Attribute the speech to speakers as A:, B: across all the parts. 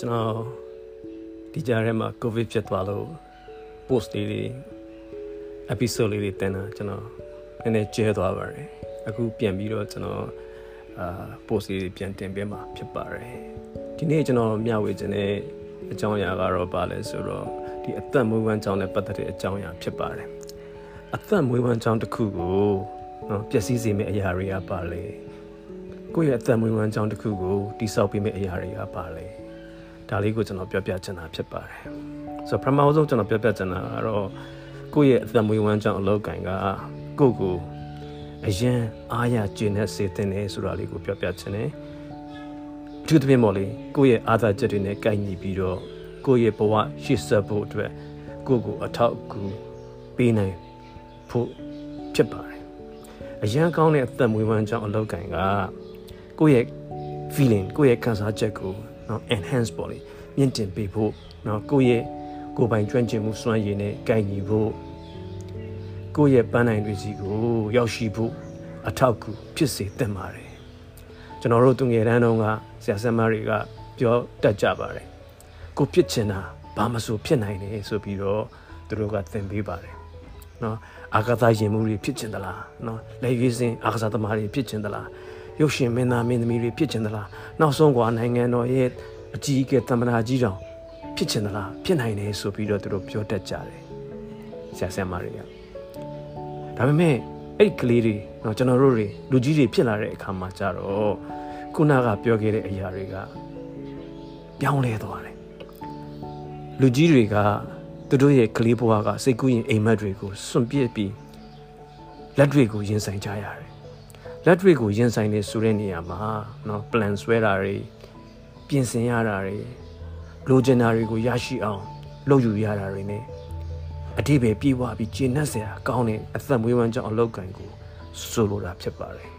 A: ကျွန်တော်ဒီကြားထဲမှာ covid ဖြစ်သွားလို့ post လေးတွေ episode လေးတွေတင်တာကျွန်တော်နည်းနည်းကျဲသွားပါတယ်အခုပြန်ပြီးတော့ကျွန်တော်အာ post လေးတွေပြန်တင်ပေးမှာဖြစ်ပါတယ်ဒီနေ့ကျွန်တော်မျှဝေခြင်းတဲ့အကြောင်းအရာကတော့ပါလဲဆိုတော့ဒီအသက်မွေးဝမ်းကြောင်းနဲ့ပတ်သက်တဲ့အကြောင်းအရာဖြစ်ပါတယ်အသက်မွေးဝမ်းကြောင်းတစ်ခုကိုနော်ပျက်စီးစေမယ့်အရာတွေကပါလေကိုယ့်ရဲ့အသက်မွေးဝမ်းကြောင်းတစ်ခုကိုတိဆောက်ပေးမယ့်အရာတွေကပါလေ ဒါလေးကိုကျွန်တော်ပြောပြချင်တာဖြစ်ပါတယ်ဆိုတော့ပထမဆုံးကျွန်တော်ပြောပြချင်တာကတော့ကိုယ့်ရဲ့အသက်မွေးဝမ်းကြောင်းအလုပ်ကင်ကကိုယ့်ကိုအရင်အားရကျင့်တဲ့စေတင်နေဆိုတာလေးကိုပြောပြချင်တယ်သူတပင်းမော်လေးကိုယ့်ရဲ့အာသာချက်တွေနဲ့ကိုက်ညီပြီးတော့ကိုယ့်ရဲ့ဘဝရှေ့ဆက်ဖို့အတွက်ကိုယ့်ကိုအထောက်အကူပေးနိုင်ဖို့ဖြစ်ပါတယ်အရန်ကောင်းတဲ့အသက်မွေးဝမ်းကြောင်းအလုပ်ကင်ကကိုယ့်ရဲ့ feeling ကိုယ့်ရဲ့ခံစားချက်ကို နော် enhance ပေါ့လေမြင့်တင်ပေးဖို့နော်ကိုယ့်ရဲ့ကိုယ်ပိုင်ကျွမ်းကျင်မှုစွမ်းရည်နဲ့ကိုက်ညီဖို့ကိုယ့်ရဲ့ပန်းနိုင်တွေစီကိုရောက်ရှိဖို့အထောက်အကူဖြစ်စေသင့်ပါတယ်ကျွန်တော်တို့သူငယ်တန်းတုန်းကဆရာဆရာမတွေကပြောတတ်ကြပါတယ်ကိုဖြစ်ချင်တာဘာမဆိုဖြစ်နိုင်တယ်ဆိုပြီးတော့သူတို့ကသင်ပေးပါတယ်နော်အာကသာရင်မှုတွေဖြစ်ချင်သလားနော်လက်ရွေးစင်အာကစားသမားတွေဖြစ်ချင်သလား ရုပ်ရှင်မင်းသားမင်းသမီးတွေဖြစ်ချင်သလားနောက်ဆုံးကွာနိုင်ငံတော်ရဲ့အကြီးအကဲတမနာကြီးတောင်ဖြစ်ချင်သလားဖြစ်နိုင်တယ်ဆိုပြီးတော့သူတို့ပြောတတ်ကြတယ်ဆရာဆရာမတွေကဒါပေမဲ့အဲ့ဒီကလေးတွေတော့ကျွန်တော်တို့တွေလူကြီးတွေဖြစ်လာတဲ့အခါမှာကြတော့ခုနကပြောခဲ့တဲ့အရာတွေကပြောင်းလဲသွားတယ်လူကြီးတွေကသူတို့ရဲ့ကလေးဘဝကစိတ်ကူးရင်အိမ်မက်တွေကိုစွန့်ပစ်ပြီးလက်တွေကိုရင်ဆိုင်ကြရတယ် လက်တွေကိုရင်ဆိုင်နေဆိုတဲ့နေရာမှာเนาะ plan ဆွဲတာတွေပြင်ဆင်ရတာတွေလိုချင်တာတွေကိုရရှိအောင်လုပ်ယူရတာတွေ ਨੇ အတိပဲပြေးဝပြီးကျဉ်နှက်စရာကောင်းတဲ့အသက်မွေးဝမ်းကြောင်းအလောက်ကံကိုဆိုလိုတာဖြစ်ပါတယ်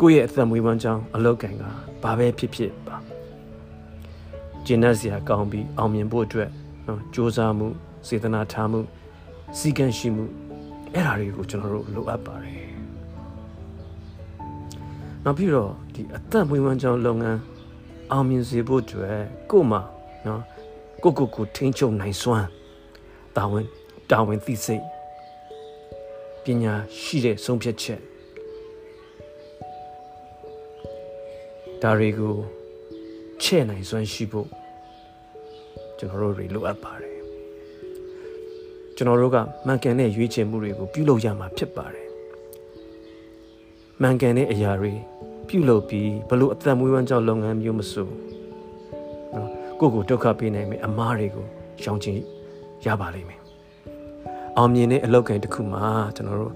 A: ကိုယ့်ရဲ့အသက်မွေးဝမ်းကြောင်းအလောက်ကံကဘာပဲဖြစ်ဖြစ်ပါကျဉ်နှက်စရာကောင်းပြီးအောင်မြင်ဖို့အတွက်နော်စ조사မှုစေတနာထားမှုစီကံရှိမှုအဲ့ဒါတွေကိုကျွန်တော်တို့လိုအပ်ပါတယ် နောက်ပြီးတော့ဒီအသက်မွေးဝမ်းကြောင်းလုပ်ငန်းအောင်မြင်စေဖို့အတွက်ကို့မှာနော်ကိုကိုကိုထိန်းချုပ်နိုင်စွမ်းတာဝန်တာဝန်သိစိတ်ပညာရှိတဲ့ဆုံးဖြတ်ချက်ဒါတွေကိုချဲ့နိုင်စွမ်းရှိဖို့ကျွန်တော်တို့တွေလိုအပ်ပါတယ်ကျွန်တော်တို့ကမှန်ကန်တဲ့ရွေးချယ်မှုတွေကိုပြုလုပ်ရမှာဖြစ်ပါတယ် မှန်ကန်တဲ့အရာတွေပြုလုပ်ပြီးဘလို့အသက်မွေးဝမ်းကြောင်းလုပ်ငန်းမျိုးမဆိုနော်ကိုယ့်ကိုဒုက္ခပေးနိုင်မယ့်အမားတွေကိုရှောင်ကျဉ်ရပါလိမ့်မယ်အောင်မြင်တဲ့အလုပ်ကိုင်တစ်ခုမှာကျွန်တော်တို့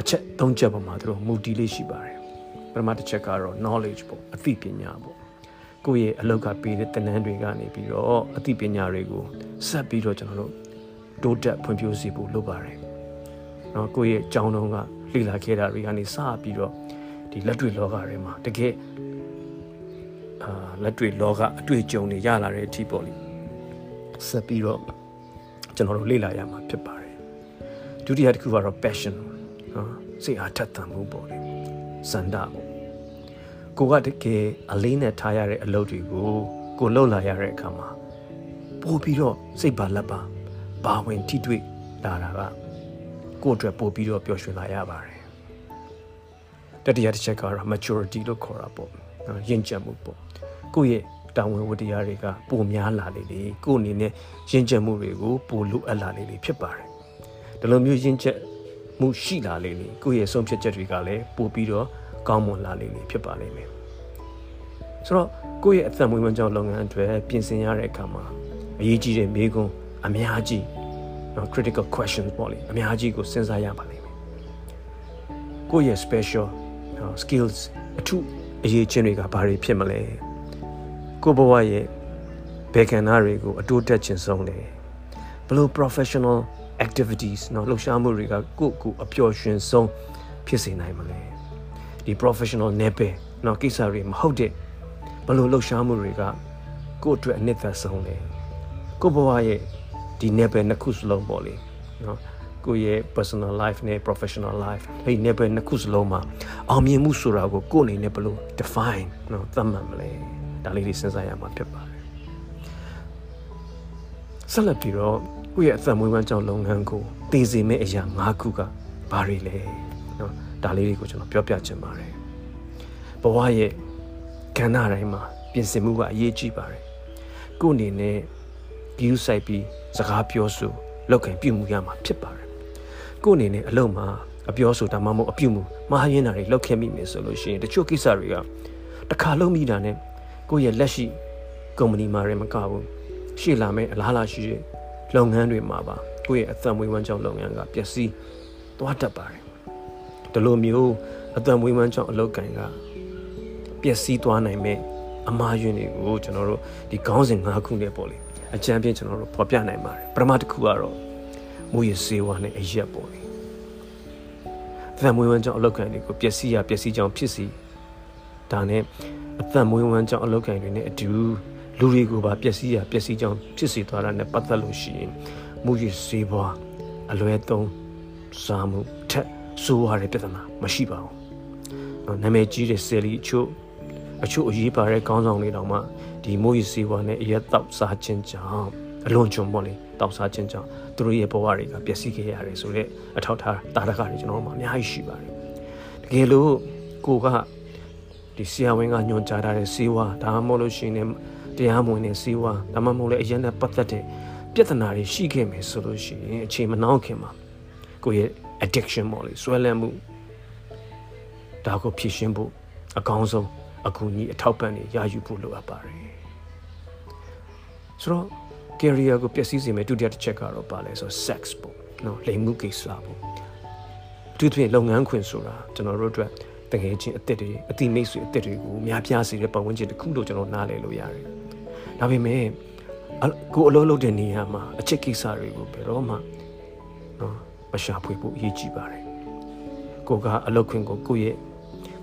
A: အချက်၃ချက်ပေါ်မှာတို့မူတည်လေးရှိပါတယ်ပထမတစ်ချက်ကတော့ knowledge ပေါ့အသိပညာပေါ့ကိုယ့်ရဲ့အလောက်ကပေးတဲ့တနန်းတွေကနေပြီးတော့အသိပညာတွေကိုဆက်ပြီးတော့ကျွန်တော်တို့တိုးတက်ဖွံ့ဖြိုးစေဖို့လုပ်ပါတယ်။နော်ကိုယ့်ရဲ့အကြောင်းတုံးက လေ့လာခဲ့တာတွေကနေစပြီးတော့ဒီလက်တွေ့လောကထဲမှာတကယ်အာလက်တွေ့လောကအတွေ့အကြုံတွေရလာတဲ့အထိပေါ့လေဆက်ပြီးတော့ကျွန်တော်တို့လေ့လာရမှာဖြစ်ပါတယ်။ဒုတိယတစ်ခုကတော့ passion နော်စိတ်အားထက်သန်မှုပေါ့လေစန္ဒပေါ့ကိုကတကယ်အလေးနဲ့ထားရတဲ့အလုပ်တွေကိုကိုလှုပ်လာရတဲ့အခါမှာပို့ပြီးတော့စိတ်ပါလက်ပါဘာဝင်ထိတွေ့လာတာက ကိုယ့်အတွက်ပို့ပြီးတော့ပျော်ရွှင်လာရပါတယ်တတိယတစ်ချက်ကတော့ maturity လို့ခေါ်တာပေါ့ရင့်ကျက်မှုပေါ့ကိုယ့်ရဲ့တာဝန်ဝတ္တရားတွေကပိုများလာလေလေကိုယ့်အနေနဲ့ရင့်ကျက်မှုတွေကိုပိုလိုအပ်လာလေလေဖြစ်ပါတယ်ဒီလိုမျိုးရင့်ကျက်မှုရှိလာလေလေကိုယ့်ရဲ့ဆုံးဖြတ်ချက်တွေကလည်းပိုပြီးတော့ကောင်းမွန်လာလိမ့်မယ်ဖြစ်ပါလိမ့်မယ်ဆိုတော့ကိုယ့်ရဲ့အသက်မွေးဝမ်းကြောင်းလုပ်ငန်းအတွက်ပြင်ဆင်ရတဲ့အခါမှာအရေးကြီးတဲ့မေးခွန်းအများကြီး နော် critical questions ပေါ့လေအများကြီးကိုစဉ်းစားရပါလိမ့်မယ်ကိုယ့်ရဲ့ special နော် skills အထူးအရေးချင်းတွေကဘာတွေဖြစ်မလဲကိုယ့်ဘဝရဲ့ဘယ်ကဏ္ဍတွေကိုအတိုးတက်ခြင်းဆုံးလဲဘလို့ professional activities နော်လှုပ်ရှားမှုတွေကကိုယ့်ကိုအပျော်ရွှင်ဆုံးဖြစ်စေနိုင်မလဲဒီ professional နယ်ပယ်နော်ကိစ္စတွေမဟုတ်တဲ့ဘလို့လှုပ်ရှားမှုတွေကကိုယ့်အတွက်အနှစ်သက်ဆုံးလဲကိုယ့်ဘဝရဲ့ ဒီ level နှစ်ခုစလုံးပေါ့လေနော်ကိုယ့်ရဲ့ personal life နဲ့ professional life အဲ့ level နှစ်ခုစလုံးမှာအောင်မြင်မှုဆိုတာကိုကိုယ်အနေနဲ့ဘယ်လို define နော်သတ်မှတ်မလဲဒါလေးတွေစဉ်းစားရမှာဖြစ်ပါတယ်ဆက်လက်ပြီးတော့ကိုယ့်ရဲ့အသက်မွေးဝမ်းကြောင်းလုပ်ငန်းကိုတည်စေမယ့်အရာ၅ခုကဘာတွေလဲနော်ဒါလေးတွေကိုကျွန်တော်ပြောပြချင်ပါတယ်ဘဝရဲ့ကဏ္ဍတိုင်းမှာပြင်ဆင်မှုကအရေးကြီးပါတယ်ကိုယ်အနေနဲ့ view ဆိုင်ပြီး စကားပြောဆိုလောက်ကင်ပြုမှုရမှာဖြစ်ပါတယ်ကို့အနေနဲ့အလုံးမှာအပြောဆိုတာမှမဟုတ်အပြုမှုမဟာရင်းတာတွေလောက်ခဲ့မိမယ်ဆိုလို့ရှိရင်တချို့ကိစ္စတွေကတစ်ခါလုံးမိတာနဲ့ကိုယ့်ရဲ့လက်ရှိကုမ္ပဏီမှာလည်းမကဘူးရှေ့လာမယ့်အလားအလာရှိတဲ့လုပ်ငန်းတွေမှာပါကိုယ့်ရဲ့အသက်မွေးဝမ်းကြောင်းလုပ်ငန်းကပျက်စီးသွားတတ်ပါတယ်ဒီလိုမျိုးအသက်မွေးဝမ်းကြောင်းအလုပ်ကိုင်ကပျက်စီးသွားနိုင်မဲ့အမှားယွင်းတွေကိုကျွန်တော်တို့ဒီခေါင်းစဉ်၅ခုနဲ့ပေါ့လေ အကြံပြကျွန်တော်တို့ဖော်ပြနိုင်ပါတယ်ပထမတစ်ခုကတော့မူရစေဝါနဲ့အရက်ပေါ့လေအသက်မွေးဝမ်းကြောင်းအလုပ်ကိုင်တွေကိုပျက်စီးရပျက်စီးကြောင်းဖြစ်စီဒါနဲ့အသက်မွေးဝမ်းကြောင်းအလုပ်ကိုင်တွေနဲ့အတူလူတွေကိုပါပျက်စီးရပျက်စီးကြောင်းဖြစ်စီသွားတာနဲ့ပတ်သက်လို့ရှိရင်မူရစေဝါအလွဲသုံးစားမှုထက်ဆိုးရတဲ့ပြဿနာမရှိပါဘူးနာမည်ကြီးတဲ့ဆယ်လီအချို့အချို့အရေးပါတဲ့ခေါင်းဆောင်တွေတောင်မှ ဒီမိုးရီစီဝါနဲ့အရက်တောက်စားခြင်းကြောင့်အလွန်ကျွံပေါ့လေတောက်စားခြင်းကြောင့်သူတို့ရဲ့ဘဝတွေကပျက်စီးခဲ့ရတယ်ဆိုတော့အထောက်ထားတာရကတွေကျွန်တော်တို့မှာအများကြီးရှိပါတယ်တကယ်လို့ကိုကဒီဆရာဝန်ကညွှန်ကြားထားတဲ့စီဝါဒါမှမဟုတ်လို့ရှိရင်တရားမဝင်တဲ့စီဝါဒါမှမဟုတ်လေအရင်နဲ့ပတ်သက်တဲ့ပြဿနာတွေရှိခဲ့မယ်ဆိုလို့ရှိရင်အချိန်မနှောင်းခင်မှာကိုရဲ့ addiction ပေါ့လေဆွဲလန်းမှုဒါကိုဖြည့်ရှင်းဖို့အကောင်းဆုံးအကူအညီအထောက်ပံ့တွေရယူဖို့လိုအပ်ပါတယ် ဆိုတော့ career ကိုပျက်စီးစေမယ့်ဒုတိယတစ်ချက်ကတော့ပါလဲဆို sex ပေါ့နော်လိင်မှုကိစ္စပေါ့အထူးသဖြင့်လုပ်ငန်းခွင်ဆိုတာကျွန်တော်တို့အတွက်တကယ်ချင်းအသက်တွေအတိမိတ်ဆွေအသက်တွေကိုများပြားစေတဲ့ပတ်ဝန်းကျင်တစ်ခုလို့ကျွန်တော်နားလည်လို့ရတယ်ဒါပေမဲ့ကိုအလုပ်လုပ်တဲ့နေရာမှာအချက်ကိစ္စတွေကိုဘယ်တော့မှနော်မရှာဖွေဖို့အရေးကြီးပါတယ်ကိုကအလုပ်ခွင်ကိုကိုယ့်ရဲ့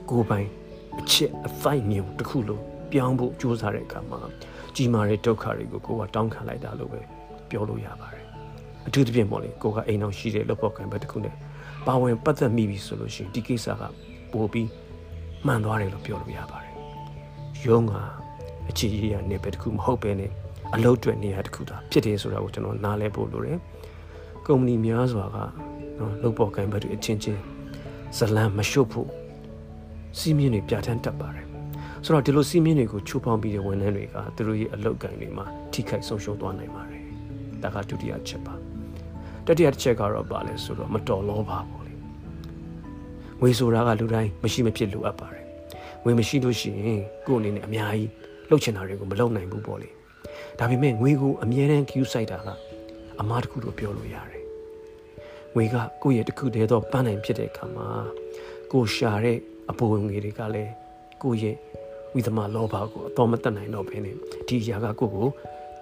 A: ကိုယ်ပိုင်အချစ်အသိမြုံတစ်ခုလို့ပြောင်းဖို့ကြိုးစားတဲ့အခါမှာ ကြီးမားတဲ့ဒုက္ခတွေကိုကိုကတောင်းခံလိုက်တာလို့ပဲပြောလို့ရပါတယ်အထူးသဖြင့်ပေါ့လေကိုကအိမ်အောင်ရှိတဲ့လုပ်ဖို့ကံပဲတစ်ခုနဲ့ပါဝင်ပတ်သက်မိပြီဆိုလို့ရှိရင်ဒီကိစ္စကပိုပြီးမှန်သွားတယ်လို့ပြောလို့ရပါတယ်ရုံးကအချစ်ရရနေပဲတစ်ခုမဟုတ်ပဲနဲ့အလုပ်တွေနေရာတစ်ခုသာဖြစ်တယ်ဆိုတာကိုကျွန်တော်နားလဲဖို့လိုတယ်ကုမ္ပဏီများစွာကနော်လုပ်ဖို့ကံပဲတွေအချင်းချင်းဇလံမရှုပ်ဖို့စီးမြင့်တွေပြဋ္ဌာန်းတတ်ပါတယ် ဆိုတော့ဒီလိုစီးမြင့်တွေကိုချိုးဖောက်ပြီးတဲ့ဝန်ထမ်းတွေကသူတို့ရဲ့အလုပ်ကံတွေမှာထိခိုက်ဆုံးရှုံးသွားနိုင်ပါတယ်ဒါကဒုတိယချက်ပါတတိယတစ်ချက်ကတော့ပါလဲဆိုတော့မတော်လောပါပေါ့လေငွေဆိုတာကလူတိုင်းမရှိမဖြစ်လိုအပ်ပါတယ်ငွေမရှိလို့ရှိရင်ကိုယ့်အနေနဲ့အများကြီးလှုပ်ချင်တာတွေကိုမလုပ်နိုင်ဘူးပေါ့လေဒါပေမဲ့ငွေကိုအမြဲတမ်း queue စိုက်တာကအမားတစ်ခုလို့ပြောလို့ရတယ်ငွေကကိုယ့်ရဲ့တစ်ခုတည်းသောပန်းနိုင်ဖြစ်တဲ့အခါမှာကိုရှာတဲ့အပေါ်ငွေတွေကလည်းကိုယ့်ရဲ့ ဝိသမလောဘကိုအတော်မတက်နိုင်တော့ဘဲနဲ့ဒီအရာကကိုယ့်ကို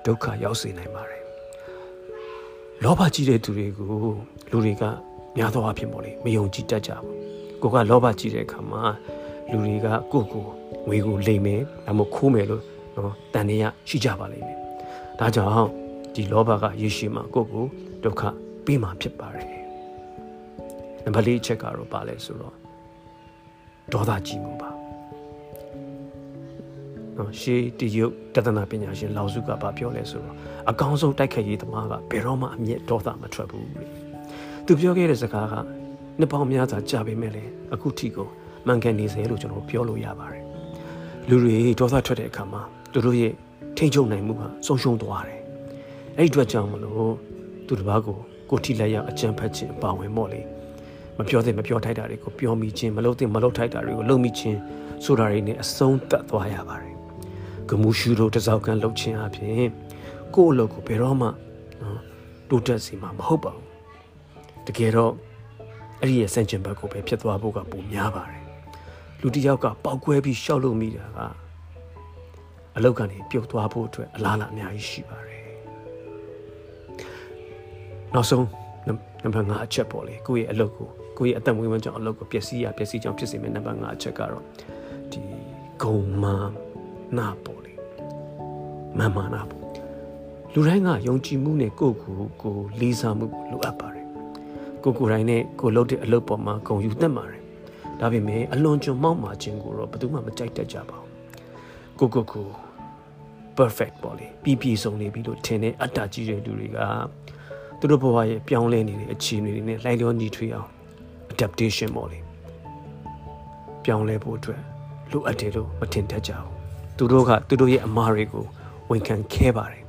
A: ဒုက္ခရောက်စေနိုင်ပါတယ်လောဘကြီးတဲ့သူတွေကိုလူတွေကများသောအားဖြင့်ပေါ့လေမယုံကြည်တတ်ကြဘူးကိုကလောဘကြီးတဲ့အခါမှာလူတွေကကိုယ့်ကိုငွေကိုလိမ်မယ်ဒါမှမဟုတ်ခိုးမယ်လို့နော်တန်နေရရှိကြပါလိမ့်မယ်ဒါကြောင့်ဒီလောဘကယေရှုမှာကိုယ့်ကိုဒုက္ခပေးမှာဖြစ်ပါတယ်နံပါတ်၄ချက်ကတော့ပါလဲဆိုတော့ဒေါသကြီးမှုပါ နော်ရှေးတရုတ်တဒနာပညာရှင်လောက်စုကဘာပြောလဲဆိုတော့အကောင်းဆုံးတိုက်ခိုက်ရေးသမားကဘယ်တော့မှအမျက်ဒေါသမထွက်ဘူးလေသူပြောခဲ့တဲ့စကားကနှစ်ပေါင်းများစွာကြာပေမဲ့လည်းအခုထိကိုမှန်ကန်နေစေလို့ကျွန်တော်ပြောလို့ရပါတယ်လူတွေဒေါသထွက်တဲ့အခါမှာသူတို့ရဲ့ထိန်ချုပ်နိုင်မှုဟာဆုံးရှုံးသွားတယ်အဲ့ဒီအတွက်ကြောင့်မလို့သူတစ်ပါးကိုကိုထိလက်ရအကြံဖတ်ခြင်းအပါဝင်ပေါ့လေမပြောသင့်မပြောထိုက်တာတွေကိုပြောမိခြင်းမလုပ်သင့်မလုပ်ထိုက်တာတွေကိုလုပ်မိခြင်းဆိုတာတွေနဲ့အဆုံးသတ်သွားရပါတယ် ဂမှုရှုတို့တစောက်ကန်လှုပ်ခြင်းအပြင်ကိုယ့်အလုပ်ကိုဘယ်တော့မှနော်တိုးတက်စီမှာမဟုတ်ပါဘူးတကယ်တော့အဲ့ဒီရဲ့စန့်ကျင်ဘက်ကိုပဲဖြစ်သွားဖို့ကပုံများပါတယ်လူတစ်ယောက်ကပောက်ကွဲပြီးရှောက်လို့မိတာကအလောက်ကနေပြုတ်သွားဖို့အတွက်အလားအလာအများကြီးရှိပါတယ်နောက်ဆုံးနံပါတ်5အချက်ပေါ့လေကိုယ့်ရဲ့အလုပ်ကိုကိုယ့်ရဲ့အသက်မွေးဝမ်းကြောင့်အလုပ်ကိုပျက်စီးရပျက်စီးကြောင့်ဖြစ်စေမယ့်နံပါတ်5အချက်ကတော့ဒီဂုံမာနာပေါ့ လေမမနာပေါ့လူတိုင်းကယုံကြည်မှုနဲ့ကိုယ့်ကိုယ်ကိုလေးစားမှုလိုအပ်ပါတယ်ကိုကိုယ်တိုင်းနဲ့ကိုလုပ်တဲ့အလုပ်ပေါ်မှာဂုံယူတတ်ပါတယ်ဒါပေမဲ့အလွန်ကျွံမောက်မာခြင်းကိုတော့ဘယ်သူမှမကြိုက်တတ်ကြပါဘူးကိုကိုကို perfect ပေါ့လေပြီးပြည့်စုံနေပြီလို့ထင်တဲ့အတ္တကြီးတဲ့လူတွေကသူတို့ဘဝရဲ့ပြောင်းလဲနေတဲ့အခြေအနေတွေနဲ့လိုက်လျောညီထွေအောင် adaptation ပေါ့လေပြောင်းလဲဖို့အတွက်လိုအပ်တယ်လို့မထင်တတ်ကြဘူးသူတို့ကသူတို့ရဲ့အမားတွေကို ဝန်ခံခဲပါတယ်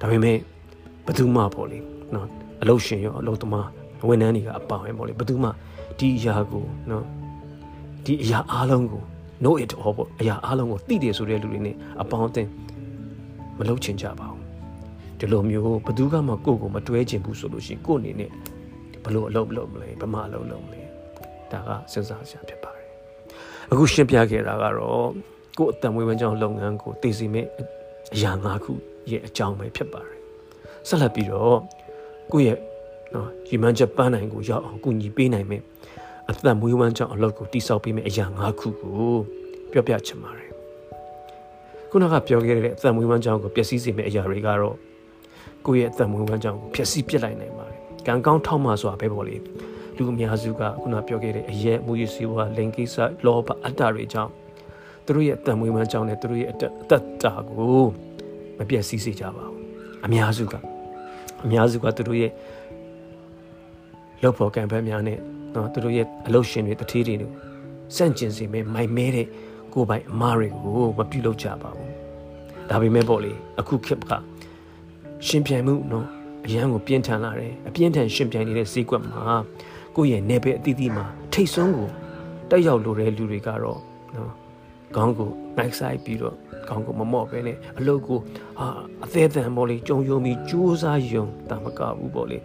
A: ဒါပေမဲ့ဘယ်သူမှပေါ့လေနော်အလုရှင်ရောအလုသမားဝန်ထမ်းတွေကအပါဝင်ပေါ့လေဘယ်သူမှဒီအရာကိုနော်ဒီအရာအားလုံးကို know it all ပေါ့အရာအားလုံးကိုသိတယ်ဆိုတဲ့လူတွေနဲ့အပေါင်းအသင်းမလုပ်ချင်ကြပါဘူးဒီလိုမျိုးဘယ်သူကမှကိုယ့်ကိုမတွဲချင်ဘူးဆိုလို့ရှိရင်ကိုယ့်အနေနဲ့ဘလို့အလုပ်လုပ်မလဲဘမအလုပ်လုပ်မလဲဒါကစဉ်းစားစရာဖြစ်ပါတယ်အခုရှင်းပြခဲ့တာကတော့ ကိုယ့်အတံမွေးဝမ်းကြောင်းလုပ်ငန်းကိုတည်စီမဲ့အရာ၅ခုရဲ့အကြောင်းပဲဖြစ်ပါတယ်ဆက်လက်ပြီးတော့ကိုယ့်ရဲ့နော်ရီမန်ချက်ပန်းနိုင်ကိုရောက်အောင်ကူညီပေးနိုင်မယ်အသက်မွေးဝမ်းကြောင်းအလုပ်ကိုတိစောက်ပေးမယ်အရာ၅ခုကိုပြောပြချင်ပါတယ်ခုနကပြောခဲ့တဲ့အသက်မွေးဝမ်းကြောင်းကိုပျက်စီးစေမယ့်အရာတွေကတော့ကိုယ့်ရဲ့အသက်မွေးဝမ်းကြောင်းကိုဖျက်ဆီးပစ်လိုက်နိုင်ပါတယ်ကံကောင်းထောက်မှဆိုတာပဲပေါ့လေလူအများစုကခုနပြောခဲ့တဲ့အရက်မူရစီဝါလင်ကိစ္စလောဘအတ္တတွေကြောင့် သူတို့ရဲ့အသက်မွေးဝမ်းကြောင်းနဲ့သူတို့ရဲ့အသက်တာကိုမပျက်စီးစေကြပါဘူးအများစုကအများစုကသူတို့ရဲ့လောက်ဖို့ကံဖက်များနဲ့နော်သူတို့ရဲ့အလုရှင်တွေတတိတွေစန့်ကျင်စေမယ်မိုင်မဲတဲ့ကိုယ်ပိုင်အမားတွေကိုမပြုလုပ်ကြပါဘူးဒါပေမဲ့ပေါ့လေအခုခေတ်ကရှင်ပြိုင်မှုနော်အရန်ကိုပြင်းထန်လာတယ်အပြင်းထန်ရှင်ပြိုင်နေတဲ့ဈေးကွက်မှာကိုယ့်ရဲ့နေပဲအသီးသီးမှာထိတ်ဆုံးကိုတက်ရောက်လိုတဲ့လူတွေကတော့နော် ခေါင်းကိုနိုင်ဆိုင်ပြီးတော့ခေါင်းကိုမမော့ပဲနဲ့အလုပ်ကိုအာအသေးအံပေါ့လေကြုံယုံပြီးကြိုးစားယုံတာမကဘူးပေါ့လေ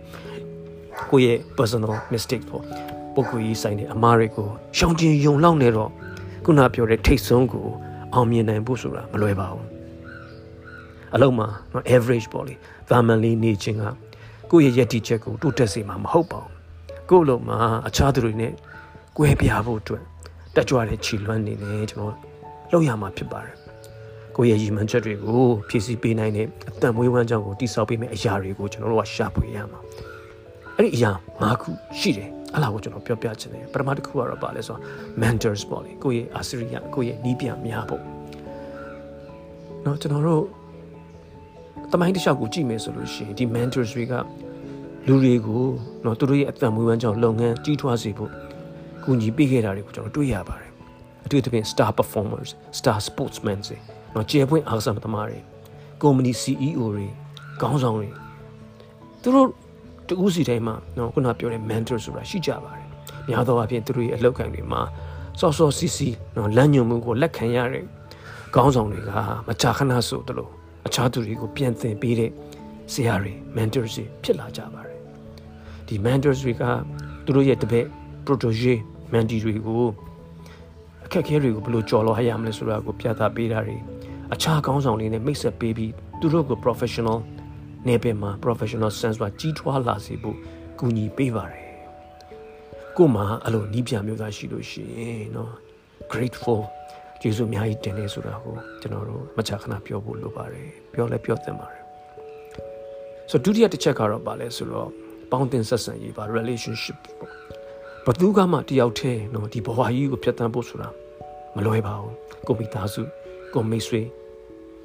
A: ကိုယ့်ရဲ့ personal mistake ပေါ့ပုဂ္ဂိုလ်ကြီးဆိုင်တဲ့အမားတွေကိုရှောင်ကျင်ယုံလောက်နေတော့ခုနပြောတဲ့ထိတ်ဆုံးကိုအောင်မြင်နိုင်ဖို့ဆိုတာမလွယ်ပါဘူးအလုံးမှာနော် average ပေါ့လေသာမန်လေးနေခြင်းကကိုယ့်ရဲ့ယက်တီချက်ကိုတိုးတက်စေမှာမဟုတ်ပါဘူးကိုယ့်လုံးမှာအခြားသူတွေနဲ့ကွဲပြားဖို့အတွက်တက်ကြွတဲ့ခြေလွမ်းနေတယ်ကျွန်တော် လောက်ရမှာဖြစ်ပါတယ်ကိုယ့်ရဲ့ရည်မှန်းချက်တွေကိုဖြည့်ဆည်းပေးနိုင်တဲ့အတန်မွေးဝမ်းကြောင်းကိုတိစောက်ပေးမယ့်အရာတွေကိုကျွန်တော်တို့ကရှာဖွေရမှာအဲ့ဒီအရာ၅ခုရှိတယ်အဲ့ဒါကိုကျွန်တော်ပြောပြချင်တယ်ပထမတစ်ခုကတော့ပါလဲဆိုတော့ mentors ပေါ့လေကိုယ့်ရဲ့အာစရိယကိုယ့်ရဲ့နီးပြများဖို့เนาะကျွန်တော်တို့တမိုင်းတစ်လျှောက်ကိုကြည့်မယ်ဆိုလို့ရှိရင်ဒီ mentors တွေကလူတွေကိုเนาะသူတို့ရဲ့အသက်မွေးဝမ်းကြောင်းလုပ်ငန်းကြီးထွားစေဖို့ကူညီပေးခဲ့တာတွေကိုကျွန်တော်တွေ့ရပါတယ် အထူးသဖြင့် star performers star sportsmen တွေနော်ကျေပွင့်အားစားသမားတွေ company CEO တွေခေါင်းဆောင်တွေသူတို့တူးစီတိုင်းမှာနော်ခုနပြောတဲ့ mentor ဆိုတာရှိကြပါတယ်များသောအားဖြင့်သူတို့ရဲ့အလောက်ခံတွေမှာစောစောစီစီနော်လမ်းညွှန်မှုကိုလက်ခံရတဲ့ခေါင်းဆောင်တွေကမကြာခဏဆိုတလို့အခြားသူတွေကိုပြန်သင်ပေးတဲ့ဆရာတွေ mentors တွေဖြစ်လာကြပါတယ်ဒီ mentors တွေကသူတို့ရဲ့တပည့် protege mentee တွေကို အခက်အခဲတွေကိုဘယ်လိုကျော်လွှားရမလဲဆိုတာကိုပြသပေးတာတွေအခြားခေါင်းဆောင်တွေနဲ့မိတ်ဆက်ပေးပြီးသူတို့ကို professional နေပင်မှာ professional sense ကကြီးထွားလာစေဖို့ကူညီပေးပါတယ်ကို့မှာအဲ့လိုနီးပြမျိုးသားရှိလို့ရှိရင်เนาะ grateful ကျေးဇူးအများကြီးတင်နေဆိုတာကိုကျွန်တော်တို့မချခဏပြောဖို့လိုပါတယ်ပြောလဲပြောသင့်ပါတယ်ဆိုဒုတိယတစ်ချက်ကတော့ပါလဲဆိုတော့ပေါင်းတင်ဆက်ဆံရေးပါ relationship ပေါ့ ဘသူကမှတယောက်တည်းနော်ဒီဘဝကြီးကိုဖြတ်တန်းဖို့ဆိုတာမလွယ်ပါဘူးကိုမိသားစုကိုမိတ်ဆွေ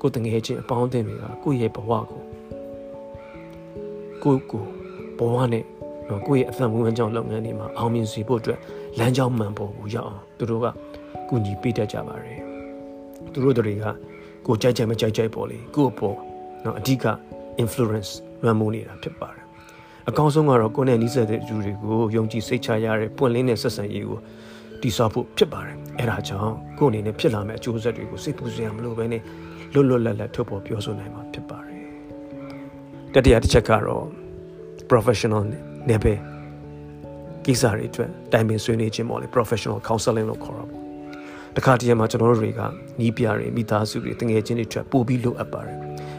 A: ကိုတငယ်ချင်းအပေါင်းအသင်းတွေကကိုယ့်ရဲ့ဘဝကိုကိုကိုဘဝနဲ့နော်ကိုယ့်ရဲ့အသံဝင်ကြောင်းလုပ်ငန်းတွေမှာအောင်မြင်စေဖို့အတွက်လမ်းကြောင်းမှန်ပေါ်ကိုရောက်အောင်သူတို့ကကူညီပေးတတ်ကြပါတယ်သူတို့တွေကကိုကြိုက်ကြမကြိုက်ကြိုက်ပေါ်လေကို့အပေါ်နော်အဓိက influence လွှမ်းမိုးနေတာဖြစ်ပါတယ် အကောင်းဆုံးကတော့ကိုယ်နဲ့နှိစက်တဲ့လူတွေကိုယုံကြည်စိတ်ချရတဲ့ပွင့်လင်းတဲ့ဆက်ဆံရေးကိုတည်ဆောက်ဖို့ဖြစ်ပါတယ်အဲဒါကြောင့်ကိုယ်အနေနဲ့ဖြစ်လာမယ့်အကျိုးဆက်တွေကိုစိတ်ပူစရာမလိုဘဲနဲ့လွတ်လွတ်လပ်လပ်ထုတ်ပေါ်ပြောဆိုနိုင်မှာဖြစ်ပါတယ်တတိယတစ်ချက်ကတော့ professional နဲ့ပဲကိစ္စတွေအတွက်တိုင်ပင်ဆွေးနွေးခြင်းပေါ့လေ professional counseling လို့ခေါ်တာပေါ့တခါတည်းမှာကျွန်တော်တို့တွေကနီးပြတွေမိသားစုတွေတငယ်ချင်းတွေအတွက်ပို့ပြီးလိုအပ်ပါတယ်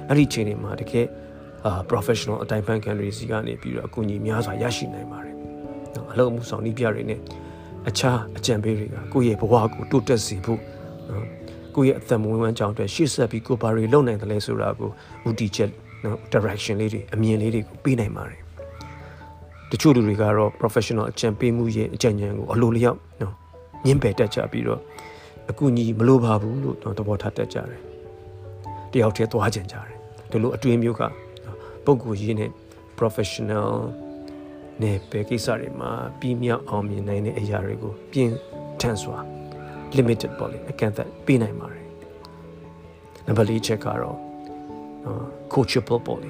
A: အဲ့ဒီချိန်တွေမှာတကယ်အာ professional အတိုင်းပန်ကန်တွေစီကနေပြီးတော့အကူအညီများစွာရရှိနိုင်ပါတယ်နော်အလုံးမှုဆောင်နီးပြတွေနဲ့အခြားအကြံပေးတွေကကိုယ့်ရဲ့ဘဝကိုတိုးတက်စေဖို့နော်ကိုယ့်ရဲ့အသက်မွေးဝမ်းကြောင်းအတွက်ရှေ့ဆက်ပြီးကိုဘာတွေလုပ်နိုင်တယ်လဲဆိုတာကိုဦးတည်ချက်နော် direction လေးတွေအမြင်လေးတွေကိုပေးနိုင်ပါတယ်တချို့လူတွေကတော့ professional အကြံပေးမှုရဲ့အကြံဉာဏ်ကိုအလိုလျောက်နော်ညှင်းပယ်တတ်ကြပြီးတော့အကူအညီမလိုပါဘူးလို့တော့သဘောထားတတ်ကြတယ်တယောက်တည်းသွားကြကြတယ်ဒီလိုအတွင်းမျိုးက ပုံကိုရေးနဲ့ professional နဲ့ပဲကိစ္စတွေမှာပြီးမြောက်အောင်မြင်နိုင်တဲ့အရာတွေကိုပြင်းထန်စွာ limited ပေါ့လေအကန့်အသတ်ပေးနိုင်ပါတယ်နံပါတ်၄ချက်ကတော့ coachable ပေါ့လေ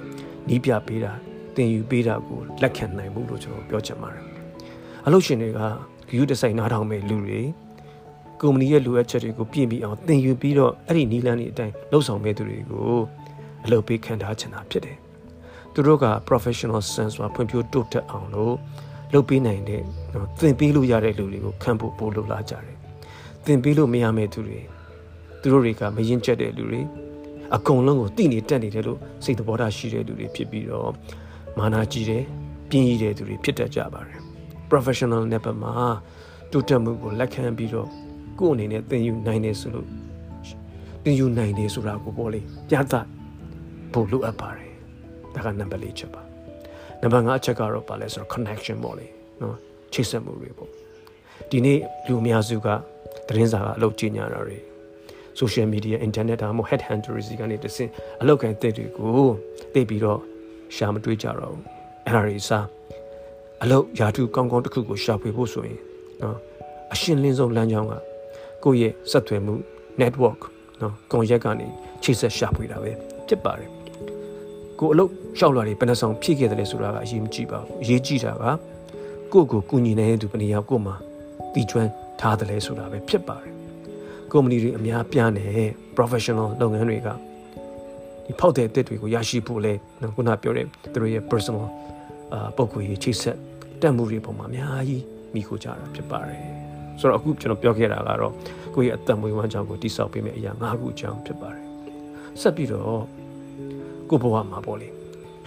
A: နီးပြပေးတာသင်ယူပေးတာကိုလက်ခံနိုင်မှုလို့ကျွန်တော်ပြောချင်ပါတယ်အလုပ်ရှင်တွေကယူဒီဇိုင်နာထောင်မဲ့လူတွေကုမ္ပဏီရဲ့လိုအပ်ချက်တွေကိုပြင်ပြီးအောင်သင်ယူပြီးတော့အဲ့ဒီနီးလန်းတွေအတိုင်းလှုပ်ဆောင်မဲ့သူတွေကိုအလုပ်ပေးခံထားချင်တာဖြစ်တယ် သူတို့က professional sense ဆိုတာဖွံ့ဖြိုးတိုးတက်အောင်လို့လုပ်ပေးနိုင်တဲ့သင်ပေးလို့ရတဲ့လူတွေကိုခံဖို့ပို့လို့လာကြတယ်သင်ပေးလို့မရမဲ့သူတွေသူတို့တွေကမရင်ကျက်တဲ့လူတွေအကုန်လုံးကိုတိနေတက်နေတယ်လို့စိတ်သဘောထားရှိတဲ့လူတွေဖြစ်ပြီးတော့မာနာကြီးတယ်ပြင်းရည်တဲ့သူတွေဖြစ်တတ်ကြပါတယ် professional နဲ့ပတ်မှာတိုးတက်မှုကိုလက်ခံပြီးတော့ကိုယ့်အနေနဲ့သင်ယူနိုင်တယ်ဆိုလို့သင်ယူနိုင်တယ်ဆိုတာကိုပေါ့လေပြသဖို့လိုအပ်ပါတယ် ဒါကနံပါတ်၄ချက်ပါနံပါတ်၅အချက်ကတော့ပါလဲဆိုတော့ connection ပေါ့လေနော်ချိတ်ဆက်မှုတွေပေါ့ဒီနေ့လူအများစုကသတင်းစာကအလုပ်ကြီးညာတာတွေ social media internet ဒါမှမဟုတ် head hunters ကနေတစင်အလောက်ကန်တဲ့တွေကိုသိပြီးတော့ရှာမတွေးကြတော့ဘူးအဲ့ဒါတွေစားအလောက်ယာတူကောင်းကောင်းတစ်ခုကိုရှာဖွေဖို့ဆိုရင်နော်အရှင်းလင်းဆုံးလမ်းကြောင်းကကိုယ့်ရဲ့ဆက်သွယ်မှု network နော်ကွန်ရက်ကနေချိတ်ဆက်ရှာဖွေတာပဲဖြစ်ပါတယ် ကိုအလုပ်ရှောက်လာတွေဘယ်နှဆောင်ဖြည့်ခဲ့တယ်လဲဆိုတာကအရေးမကြီးပါဘူးအရေးကြီးတာကကိုယ့်ကိုကူညီနေတဲ့သူဘယ်နှယောက်ကိုမှတီကျွမ်းထားတယ်လဲဆိုတာပဲဖြစ်ပါတယ်ကုမ္ပဏီတွေအများပြားနေ professional လုပ်ငန်းတွေကဒီဖောက်တဲ့အသစ်တွေကိုရရှိဖို့လဲခုနပြောတဲ့သူတို့ရဲ့ personal အာပုံကိုရေးချိတ်ဆက်တက်မှုတွေပုံမှာအများကြီးမိခိုကြတာဖြစ်ပါတယ်ဆိုတော့အခုကျွန်တော်ပြောခဲ့တာကတော့ကိုယ့်ရဲ့အသက်မွေးဝမ်းကြောင်းကိုတိစောက်ပေးမယ့်အရာ၅ခုအကြောင်းဖြစ်ပါတယ်ဆက်ပြီးတော့ ကိုဘဝမှာပေါ့လေ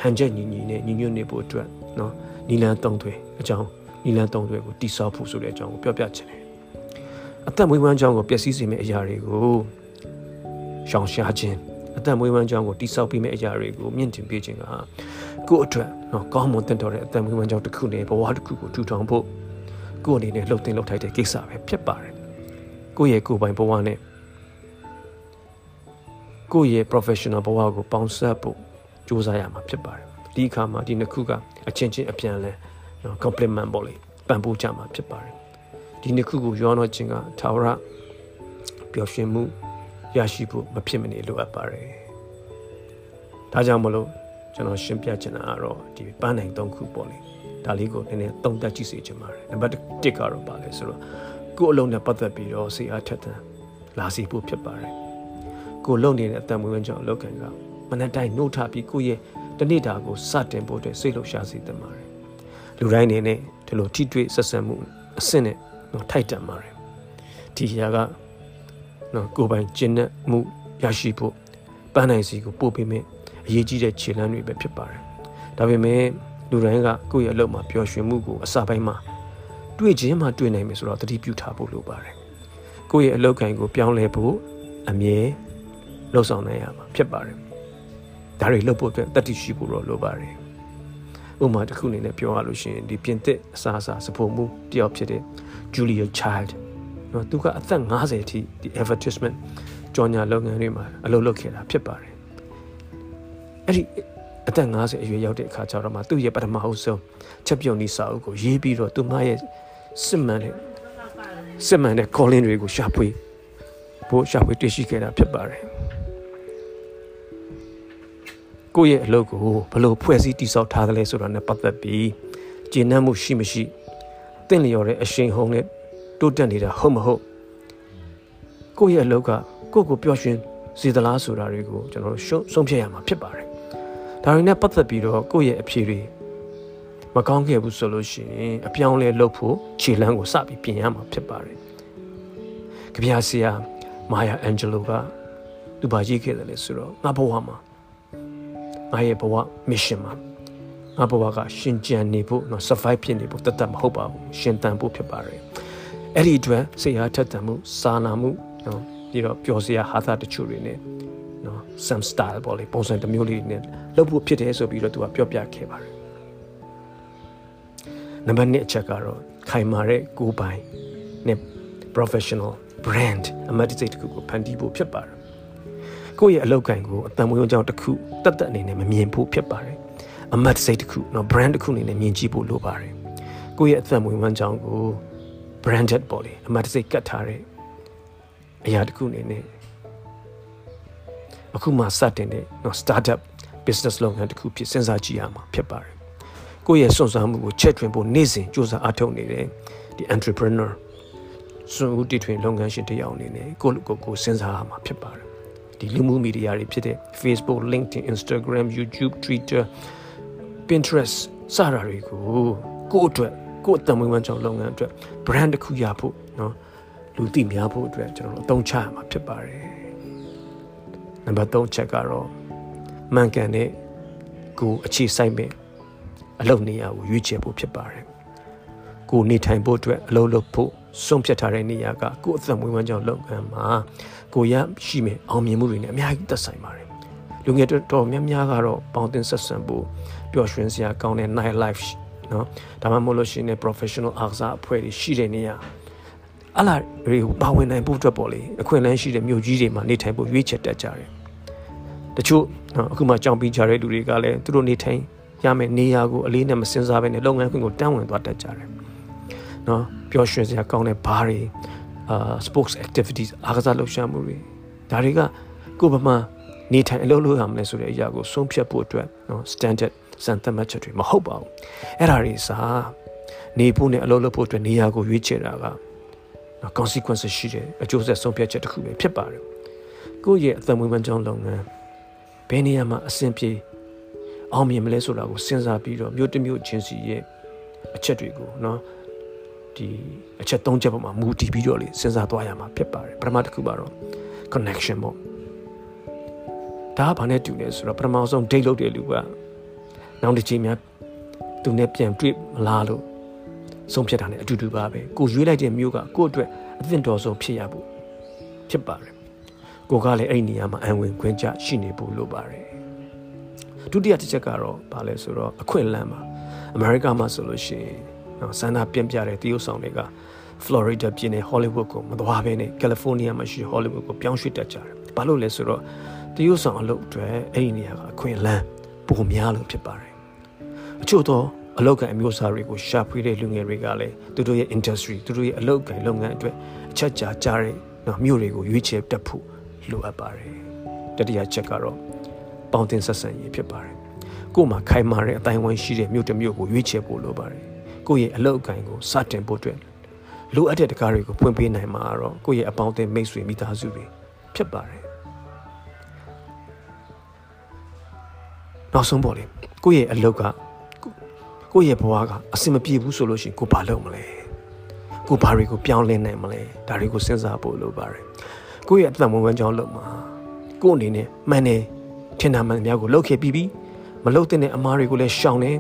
A: ဟန်ချက်ညီညီနဲ့ညီညွတ်နေဖို့အတွက်နော်နီလန်တုံးသွဲအကြောင်းနီလန်တုံးသွဲကိုတိစောက်ဖို့ဆိုတဲ့အကြောင်းကိုပြောပြချင်တယ်အသက်မွေးဝမ်းကြောင်းကိုပျက်စီးစေမယ့်အရာတွေကိုရှောင်ရှားခြင်းအသက်မွေးဝမ်းကြောင်းကိုတိစောက်ပေးမယ့်အရာတွေကိုမြင့်တင်ပေးခြင်းကကိုယ့်အတွက်နော်ကောင်းမွန်တင့်တော်တဲ့အသက်မွေးဝမ်းကြောင်းတစ်ခုနဲ့ဘဝတစ်ခုကိုထူထောင်ဖို့ကိုယ့်အနေနဲ့လှုပ်တင်လှုပ်ထိုက်တဲ့ကိစ္စပဲဖြစ်ပါတယ်ကိုယ့်ရဲ့ကိုယ်ပိုင်ဘဝနဲ့ ကိုယ့်ရဲ့ professional ဘဝကိုပေါင်းစပ်ဖို့ကြိုးစားရမှာဖြစ်ပါတယ်ဒီအခါမှာဒီနှစ်ခုကအချင်းချင်းအပြန်လဲနော် complement ပေါ့လေပံ့ပိုးကြမှာဖြစ်ပါတယ်ဒီနှစ်ခုကိုရောတော့ခြင်းကထာဝရပျော်ရွှင်မှုရရှိဖို့မဖြစ်မနေလိုအပ်ပါတယ်ဒါကြောင့်မလို့ကျွန်တော်ရှင်းပြချင်တာကတော့ဒီပန်းနိုင်၃ခုပေါ့လေဒါလေးကိုနည်းနည်းသုံးသပ်ကြည့်စေချင်ပါတယ်နံပါတ်1ကတော့ပါလဲဆိုတော့ကိုယ်အလုံးနဲ့ပတ်သက်ပြီးတော့စိတ်အားထက်သန်လာစီဖို့ဖြစ်ပါတယ် ကိုလုံနေတဲ့အတန်မွေးဝမ်းကြောင့်လောက်ကန်ကမနက်တိုင်းနှုတ်ထပြီးကိုယ့်ရဲ့တနေ့တာကိုစတင်ဖို့အတွက်စိတ်လှုပ်ရှားစေတတ်ပါတယ်လူတိုင်းနေနဲ့ဒီလိုထိတွေ့ဆက်ဆံမှုအဆင့်နဲ့တော့ထိုက်တန်ပါတယ်ဒီຢာကနော်ကိုပိုင်ကျင့်တဲ့မှုရရှိဖို့ပန်းနိုင်စီကိုပို့ပေးမယ်အရေးကြီးတဲ့ခြေလှမ်းတွေပဲဖြစ်ပါတယ်ဒါပေမဲ့လူတိုင်းကကိုယ့်ရဲ့အလုပ်မှာပျော်ရွှင်မှုကိုအစပိုင်းမှာတွေ့ခြင်းမှတွေ့နိုင်မယ်ဆိုတော့တတိပြုထားဖို့လိုပါတယ်ကိုယ့်ရဲ့အလုပ်ကိုင်ကိုပြောင်းလဲဖို့အမြဲ လှုပ်ဆောင်နိုင်ရမှာဖြစ်ပါတယ်ဒါတွေလုပ်ဖို့အတွက်တတိရှိဖို့တော့လိုပါတယ်ဥပမာတစ်ခုအနေနဲ့ပြောရလို့ရှိရင်ဒီပြင်သစ်အစားအစာစဖို့မှုတယောက်ဖြစ်တဲ့ Julia Child နော်သူကအသက်50အထိဒီ advertisement ကြော်ညာလုပ်ငန်းတွေမှာအလုပ်လုပ်ခဲ့တာဖြစ်ပါတယ်အဲ့ဒီအသက်50အရွယ်ရောက်တဲ့အခါကျတော့မှသူ့ရဲ့ပထမအဆုံးချက်ပြုံဤစာအုပ်ကိုရေးပြီးတော့သူမရဲ့စစ်မှန်တဲ့စစ်မှန်တဲ့ calling တွေကိုရှာဖွေဖို့ရှာဖွေတွေ့ရှိခဲ့တာဖြစ်ပါတယ် ကိုယ့်ရဲ့အလုပ်ကိုဘယ်လိုဖွဲ့စည်းတည်ဆောက်ထားသလဲဆိုတာနဲ့ပတ်သက်ပြီးကျေနပ်မှုရှိမရှိတင့်လျော်တဲ့အရှိန်ဟုန်နဲ့တိုးတက်နေတာဟုတ်မဟုတ်ကိုယ့်ရဲ့အလုပ်ကကိုယ့်ကိုပျော်ရွှင်စေသလားဆိုတာတွေကိုကျွန်တော်တို့ဆုံးဖြတ်ရမှာဖြစ်ပါတယ်ဒါတွေနဲ့ပတ်သက်ပြီးတော့ကိုယ့်ရဲ့အဖြေတွေမကောင်းခဲ့ဘူးဆိုလို့ရှိရင်အပြောင်းလဲလုပ်ဖို့ခြေလမ်းကိုစပြီးပြင်ရမှာဖြစ်ပါတယ်။ကြပြဆရာမာယာအန်ဂျလိုကသူပါရေးခဲ့တယ်လေဆိုတော့ငါဘဝမှာ ငါရဲ့ဘဝ mission မှာငါဘဝကရှင်ကြံနေဖို့နော် survive ဖြစ်နေဖို့တသက်မဟုတ်ပါဘူးရှင်တန်ဖို့ဖြစ်ပါတယ်။အဲ့ဒီအတွက်စိတ်အားထက်သန်မှုစာနာမှုနော်ပြီးတော့ပျော်စရာဟာသတချို့တွေနဲ့နော် some style ပေါ့လေပုံစံတစ်မျိုးလေးနဲ့လုပ်ဖို့ဖြစ်တယ်ဆိုပြီးတော့သူကပြောပြခဲ့ပါတယ်နံပါတ်1အချက်ကတော့ခိုင်မာတဲ့ကိုယ်ပိုင်နဲ့ professional brand အမတ်တစိတ်တစ်ခုကိုဖန်တီးဖို့ဖြစ်ပါတယ် ကိုယ့်ရဲ့အလုပ်ကိုင်ကိုအတန်မွေးကြောင့်တစ်ခုတက်တက်အနေနဲ့မမြင်ဖို့ဖြစ်ပါတယ်အမတ်စိတ်တစ်ခုเนาะ brand တစ်ခုအနေနဲ့မြင်ကြည့်ဖို့လိုပါတယ်ကိုယ့်ရဲ့အသက်မွေးဝမ်းကြောင်းကို branded ပေါ့လေအမတ်စိတ်ကတ်ထားတဲ့အရာတစ်ခုအနေနဲ့အခုမှစတင်တဲ့เนาะ startup business လုပ်ငန်းတစ်ခုဖြစ်စဉ်းစားကြည့်ရမှာဖြစ်ပါတယ်ကိုယ့်ရဲ့စွန့်စားမှုကိုချက်ထွင်ဖို့နေ့စဉ်စူးစမ်းအားထုတ်နေတဲ့ဒီ entrepreneur စွန့်ဦးတည်ထွင်လုပ်ငန်းရှင်တစ်ယောက်အနေနဲ့ကိုယ့်ကိုယ်ကိုစဉ်းစားရမှာဖြစ်ပါတယ် ဒီလူမှုမီဒီယာတွေဖြစ်တဲ့ Facebook, LinkedIn, Instagram, YouTube, Twitter, Pinterest စတာတွေကိုကိုယ့်အတွက်ကိုယ့်အတမွေးဝမ်းကြောင်းလုပ်ငန်းအတွက် brand တစ်ခုရဖို့เนาะလူသိများဖို့အတွက်ကျွန်တော်တို့အသုံးချရမှာဖြစ်ပါတယ်နံပါတ်3ချက်ကတော့မှန်ကန်တဲ့ကိုအခြေဆိုင်မဲ့အလုပ်နေရာကိုရွေးချယ်ဖို့ဖြစ်ပါတယ်ကိုနေထိုင်ဖို့အတွက်အလုပ်လုပ်ဖို့ ဆုံးဖြတ်ထားတဲ့နေရာကကိုအသက်မွေးဝမ်းကြောင်းလုပ်ငန်းမှာကိုရရှိမယ်အောင်မြင်မှုတွေနဲ့အများကြီးသက်ဆိုင်ပါတယ်လူငယ်တော်များများကတော့ပေါင်းတင်ဆက်ဆံဖို့ပျော်ရွှင်စရာကောင်းတဲ့ night life เนาะဒါမှမဟုတ်လို့ရှိရင် professional အားကစားအဖွဲ့တွေရှိတဲ့နေရာအလားတွေကိုပါဝင်နိုင်ဖို့အတွက်ပေါ့လေအခွင့်အလမ်းရှိတဲ့မြို့ကြီးတွေမှာနေထိုင်ဖို့ရွေးချယ်တတ်ကြတယ်တချို့အခုမှကြောင်ပြီးကြတဲ့လူတွေကလည်းသူတို့နေထိုင်ရမယ်နေရာကိုအလေးနဲ့မစင်စားဘဲနဲ့လုပ်ငန်းခွင်ကိုတန်းဝင်သွားတတ်ကြတယ်နော် ပျော်ရွှင်စရာကောင်းတဲ့ဘားတွေအာ sports activities အားကစားလှုပ်ရှားမှုတွေဒါတွေကကိုယ်ဘာမှနေထိုင်အလုပ်လုပ်ရမလဲဆိုတဲ့အရာကိုဆုံးဖြတ်ဖို့အတွက်နော် standard စံသတ်မှတ်ချက်တွေမဟုတ်ပါဘူးအဲ့ဒါတွေစားနေဖို့နဲ့အလုပ်လုပ်ဖို့အတွက်နေရာကိုရွေးချယ်တာကနော် consequences ရှိတယ်အကျိုးဆက်ဆုံးဖြတ်ချက်တစ်ခုပဲဖြစ်ပါတယ်ကိုယ့်ရဲ့အသက်မွေးဝမ်းကြောင်းလုပ်ငန်းဘယ်နေရာမှာအဆင်ပြေအောင်မြင်မလဲဆိုတာကိုစဉ်းစားပြီးတော့မြို့တစ်မြို့ချင်းစီရဲ့အချက်တွေကိုနော် ဒီအချက်၃ချက်ပေါ်မှာမူတည်ပြီးတော့လေစဉ်းစားသွားရမှာဖြစ်ပါတယ်ပထမတစ်ခုကတော့ connection ပေါ့ဒါကဘာနဲ့တူလဲဆိုတော့ပထမဆုံး date လုပ်တဲ့လူကနောက်တစ်ချိန်များသူနဲ့ပြန်တွေ့မလားလို့ဆုံးဖြတ်တာ ਨੇ အတူတူပါပဲကိုရွေးလိုက်တဲ့မျိုးကကိုယ့်အတွက်အသင့်တော်ဆုံးဖြစ်ရဖို့ဖြစ်ပါတယ်ကိုကလည်းအဲ့ဒီနေရာမှာအံဝင်ခွင့်ကြရှိနေဖို့လိုပါတယ်ဒုတိယတစ်ချက်ကတော့ဘာလဲဆိုတော့အခွင့်အလမ်းပါအမေရိကမှာဆိုလို့ရှိရင် နော်ဆန္ဒပြင်းပြတဲ့တရုတ်ဆောင်တွေက Florida ပြည်နယ် Hollywood ကိုမသွားဘဲနဲ့ California မှာရှိ Hollywood ကိုပြောင်းရွှေ့တက်ကြတယ်။ဘာလို့လဲဆိုတော့တရုတ်ဆောင်အလုပ်အတွက်အဲ့ဒီနေရာကအခွင့်အလမ်းပုံများလို့ဖြစ်ပါတယ်။အချို့သောအလုပ်ကအမျိုးအစားတွေကိုရှာဖွေတဲ့လူငယ်တွေကလည်းသူတို့ရဲ့ industry သူတို့ရဲ့အလုပ်ကိုင်လုပ်ငန်းအတွက်အချက်ကြာကြားတဲ့နော်မြို့တွေကိုရွေးချယ်တက်ဖို့လိုအပ်ပါတယ်။တတိယချက်ကတော့ပေါင်းတင်ဆက်ဆံရေးဖြစ်ပါတယ်။ကို့မှာခိုင်မာတဲ့အတိုင်းဝိုင်းရှိတဲ့မြို့တစ်မြို့ကိုရွေးချယ်ဖို့လိုပါတယ် ကိုယ့်ရဲ့အလုပ်အကံကိုစတင်ဖို့အတွက်လိုအပ်တဲ့တကားတွေကိုဖွင့်ပေးနိုင်မှာတော့ကိုယ့်ရဲ့အပေါင်းအသင်းမိတ်ဆွေမိသားစုတွေဖြစ်ပါတယ်နောက်ဆုံးပေါ့လေကိုယ့်ရဲ့အလုပ်ကကိုယ့်ရဲ့ဘဝကအဆင်မပြေဘူးဆိုလို့ရှိရင်ကိုဘာလုပ်မလဲကိုဘာတွေကိုပြောင်းလဲနိုင်မလဲဒါတွေကိုစဉ်းစားဖို့လိုပါတယ်ကိုယ့်ရဲ့အသက်မွေးဝမ်းကြောင်းလုပ်မှာကိုယ့်အနေနဲ့မှန်တယ်ထင်တာမှန်များကိုလုပ်ခဲ့ပြီးပြီမလုပ်တဲ့အမားတွေကိုလည်းရှောင်တယ်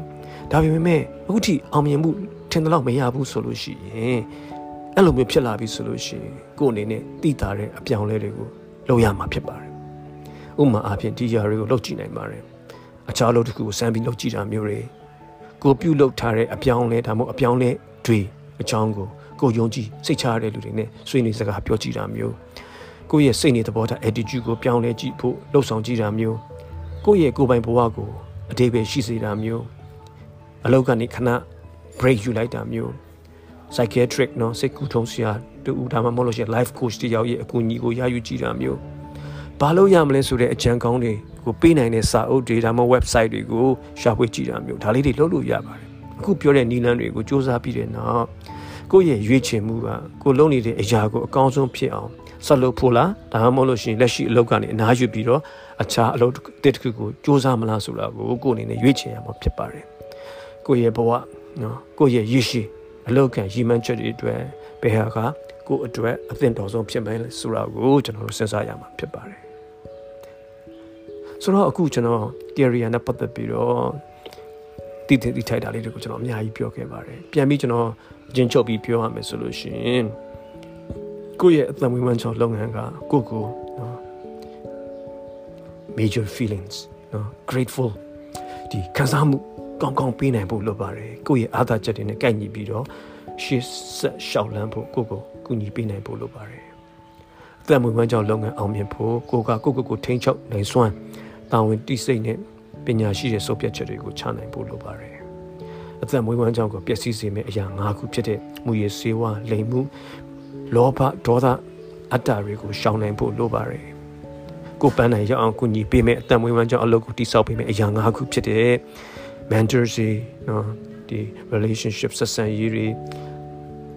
A: ဒါပေမဲ့အခုထိအောင်မြင်မှုထင်တယ်လို့မရဘူးဆိုလို့ရှိရင်အဲ့လိုမျိုးဖြစ်လာပြီဆိုလို့ရှိရင်ကိုယ်အနေနဲ့တည်တာတဲ့အပြောင်းလဲတွေကိုလုပ်ရမှာဖြစ်ပါတယ်ဥပမာအားဖြင့်ဒီຢာတွေကိုလုပ်ကြည့်နိုင်ပါတယ်အခြားလုပ်တစ်ခုကိုစမ်းပြီးလုပ်ကြည့်တာမျိုးတွေကိုပြုတ်လုပ်ထားတဲ့အပြောင်းလဲဒါမှမဟုတ်အပြောင်းလဲတွေအကြောင်းကိုကိုယုံကြည်စိတ်ချရတဲ့လူတွေနဲ့ဆွေးနွေးစကားပြောကြည့်တာမျိုးကိုယ့်ရဲ့စိတ်နေသဘောထား attitude ကိုပြောင်းလဲကြည့်ဖို့လှုပ်ဆောင်ကြည့်တာမျိုးကိုယ့်ရဲ့ကိုယ်ပိုင်ဘဝကိုအတိတ်ပဲရှိစေတာမျိုး အလောက်ကနေခဏ break ယူလိုက်တာမျိုး psychiatric เนาะစိတ်ကူးထုံးစရာတူဒါမှမဟုတ်လို့ရှိရင် life coach တယောက်ရဲ့အကူအညီကိုရယူကြည့်တာမျိုးဘာလို့ရမလဲဆိုတဲ့အကြံကောင်းတွေကိုပေးနိုင်တဲ့စာအုပ်တွေဒါမှမဟုတ် website တွေကိုရှာဖွေကြည့်တာမျိုးဒါလေးတွေလုပ်လို့ရပါတယ်အခုပြောတဲ့နည်းလမ်းတွေကိုစူးစမ်းပြီးတဲ့နောက်ကိုယ့်ရဲ့ရွေးချယ်မှုကကိုလုပ်နေတဲ့အရာကိုအကောင်းဆုံးဖြစ်အောင်ဆက်လုပ်ဖို့လားဒါမှမဟုတ်လို့ရှိရင်လက်ရှိအလုပ်ကနေအနားယူပြီးတော့အခြားအလုပ်တစ်ခုကိုစူးစမ်းမလားဆိုတာကိုကိုယ်အနေနဲ့ရွေးချယ်ရမှာဖြစ်ပါတယ် ကိုယ့်ရဲ့ဘဝနော်ကိုယ့်ရဲ့ရည်ရှိအလောက်ကန်ရည်မှန်းချက်တွေအတွက်ဘယ်ဟာကကိုယ့်အတွက်အသင့်တော်ဆုံးဖြစ်မယ်ဆိုတာကိုကျွန်တော်တို့စဉ်းစားရမှာဖြစ်ပါတယ်ဆိုတော့အခုကျွန်တော် theory နဲ့ပတ်သက်ပြီးတော့တည်တည်တည်ထိုက်တာလေးတွေကိုကျွန်တော်အများကြီးပြောခဲ့ပါတယ်ပြန်ပြီးကျွန်တော်အချင်းချုပ်ပြီးပြောရမယ်ဆိုလို့ရှိရင်ကိုယ့်ရဲ့အသက်မွေးဝမ်းကြောင်းလုပ်ငန်းကကိုယ့်ကိုနော် major feelings နော် grateful ဒီခံစားမှု ကောင်းကောင်းပေးနိုင်ဖို့လိုပါတယ်ကိုယ့်ရဲ့အားသာချက်တွေနဲ့ကိုက်ညီပြီးတော့ရှေ့ဆက်ရှောက်လန်းဖို့ကိုယ့်ကိုကူညီပေးနိုင်ဖို့လိုပါတယ်အသက်မွေးဝမ်းကြောင်းလုပ်ငန်းအောင်မြင်ဖို့ကိုကကိုကိုကိုထိန်းချုပ်နိုင်စွမ်းတာဝန်တိစိတ်နဲ့ပညာရှိတဲ့စုပ်ပြတ်ချက်တွေကိုချနိုင်ဖို့လိုပါတယ်အသက်မွေးဝမ်းကြောင်းကိုပျက်စီးစေမယ့်အရာ၅ခုဖြစ်တဲ့မူရည်စေဝါလိမ်မှုလောဘဒေါသအတ္တတွေကိုရှောင်နိုင်ဖို့လိုပါတယ်ကိုပန်းနိုင်ရအောင်ကူညီပေးမယ့်အသက်မွေးဝမ်းကြောင်းအလုပ်ကိုတိစောက်ပေးမယ့်အရာ၅ခုဖြစ်တဲ့ mentorship နော်ဒီ relationship ဆက်ဆံရေးတွေ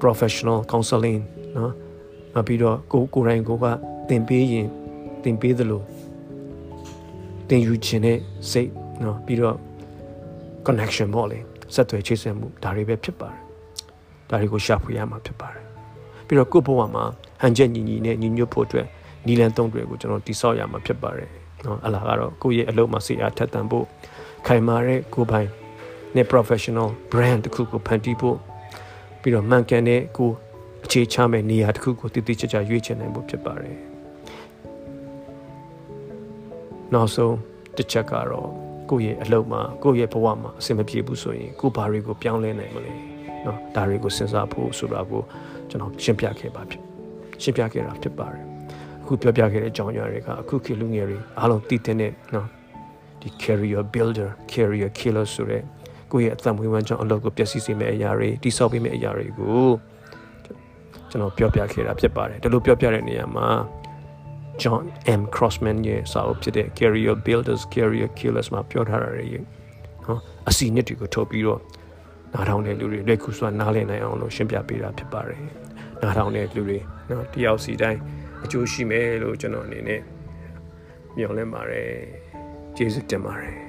A: professional counseling နော်နောက်ပြီးတော့ကိုကိုယ်တိုင်ကိုကသင်ပေးရင်သင်ပေးသလိုသင်ယူခြင်းနဲ့စိတ်နော်ပြီးတော့ connection ပေါ့လေဆက်သွယ်ချိတ်ဆက်မှုဒါတွေပဲဖြစ်ပါတယ်ဒါတွေကိုရှာဖွေရမှာဖြစ်ပါတယ်ပြီးတော့ကိုယ့်ဘဝမှာဟန်ချက်ညီညီနဲ့ညီညွတ်ဖို့အတွက်နီလန်သုံးတွေကိုကျွန်တော်တိဆောက်ရမှာဖြစ်ပါတယ်နော်အလားကတော့ကိုယ့်ရဲ့အလုပ်မှာစိတ်အားထက်သန်ဖို့ ခိုင်မာတဲ့ကိုယ်ပိုင်နဲ့ professional brand တစ်ခုကိုဖန်တီးဖို့ပြီးတော့မှန်ကန်တဲ့ကိုအခြေချမဲ့နေရာတစ်ခုကိုတည်တည်ချာချာရွေးချယ်နိုင်ဖို့ဖြစ်ပါတယ်နောက်ဆုံးတစ်ချက်ကတော့ကိုယ့်ရဲ့အလုပ်မှာကိုယ့်ရဲ့ဘဝမှာအဆင်မပြေဘူးဆိုရင်ကိုယ်ဘာတွေကိုပြောင်းလဲနိုင်မလဲเนาะဒါတွေကိုစဉ်းစားဖို့ဆိုတာကိုကျွန်တော်ရှင်းပြခဲ့ပါဖြစ်ရှင်းပြခဲ့တာဖြစ်ပါတယ်အခုပြောပြခဲ့တဲ့အကြောင်းအရာတွေကအခုခေတ်လူငယ်တွေအားလုံးသိတဲ့เนาะ ဒီ career builder career killer ဆိုတဲ့ကိုယ့်ရဲ့အသက်မွေးဝမ်းကြောင်းအလုပ်ကိုပျက်စီးစေမယ့်အရာတွေတိဆောက်ပေးမယ့်အရာတွေကိုကျွန်တော်ပြောပြခဲ့တာဖြစ်ပါတယ်ဒီလိုပြောပြတဲ့နေရာမှာ John M Crossman ရဲ့စာအုပ်ဖြစ်တဲ့ Career Builders Career Killers မှာပြောထားတာတွေနော်အစီနှစ်တွေကိုထုတ်ပြီးတော့နားထောင်တဲ့လူတွေလက်ခုစွာနားလည်နိုင်အောင်လို့ရှင်းပြပေးတာဖြစ်ပါတယ်နားထောင်တဲ့လူတွေနော်တယောက်စီတိုင်းအကျိုးရှိမယ်လို့ကျွန်တော်အနေနဲ့မျှော်လင့်ပါတယ် music demare.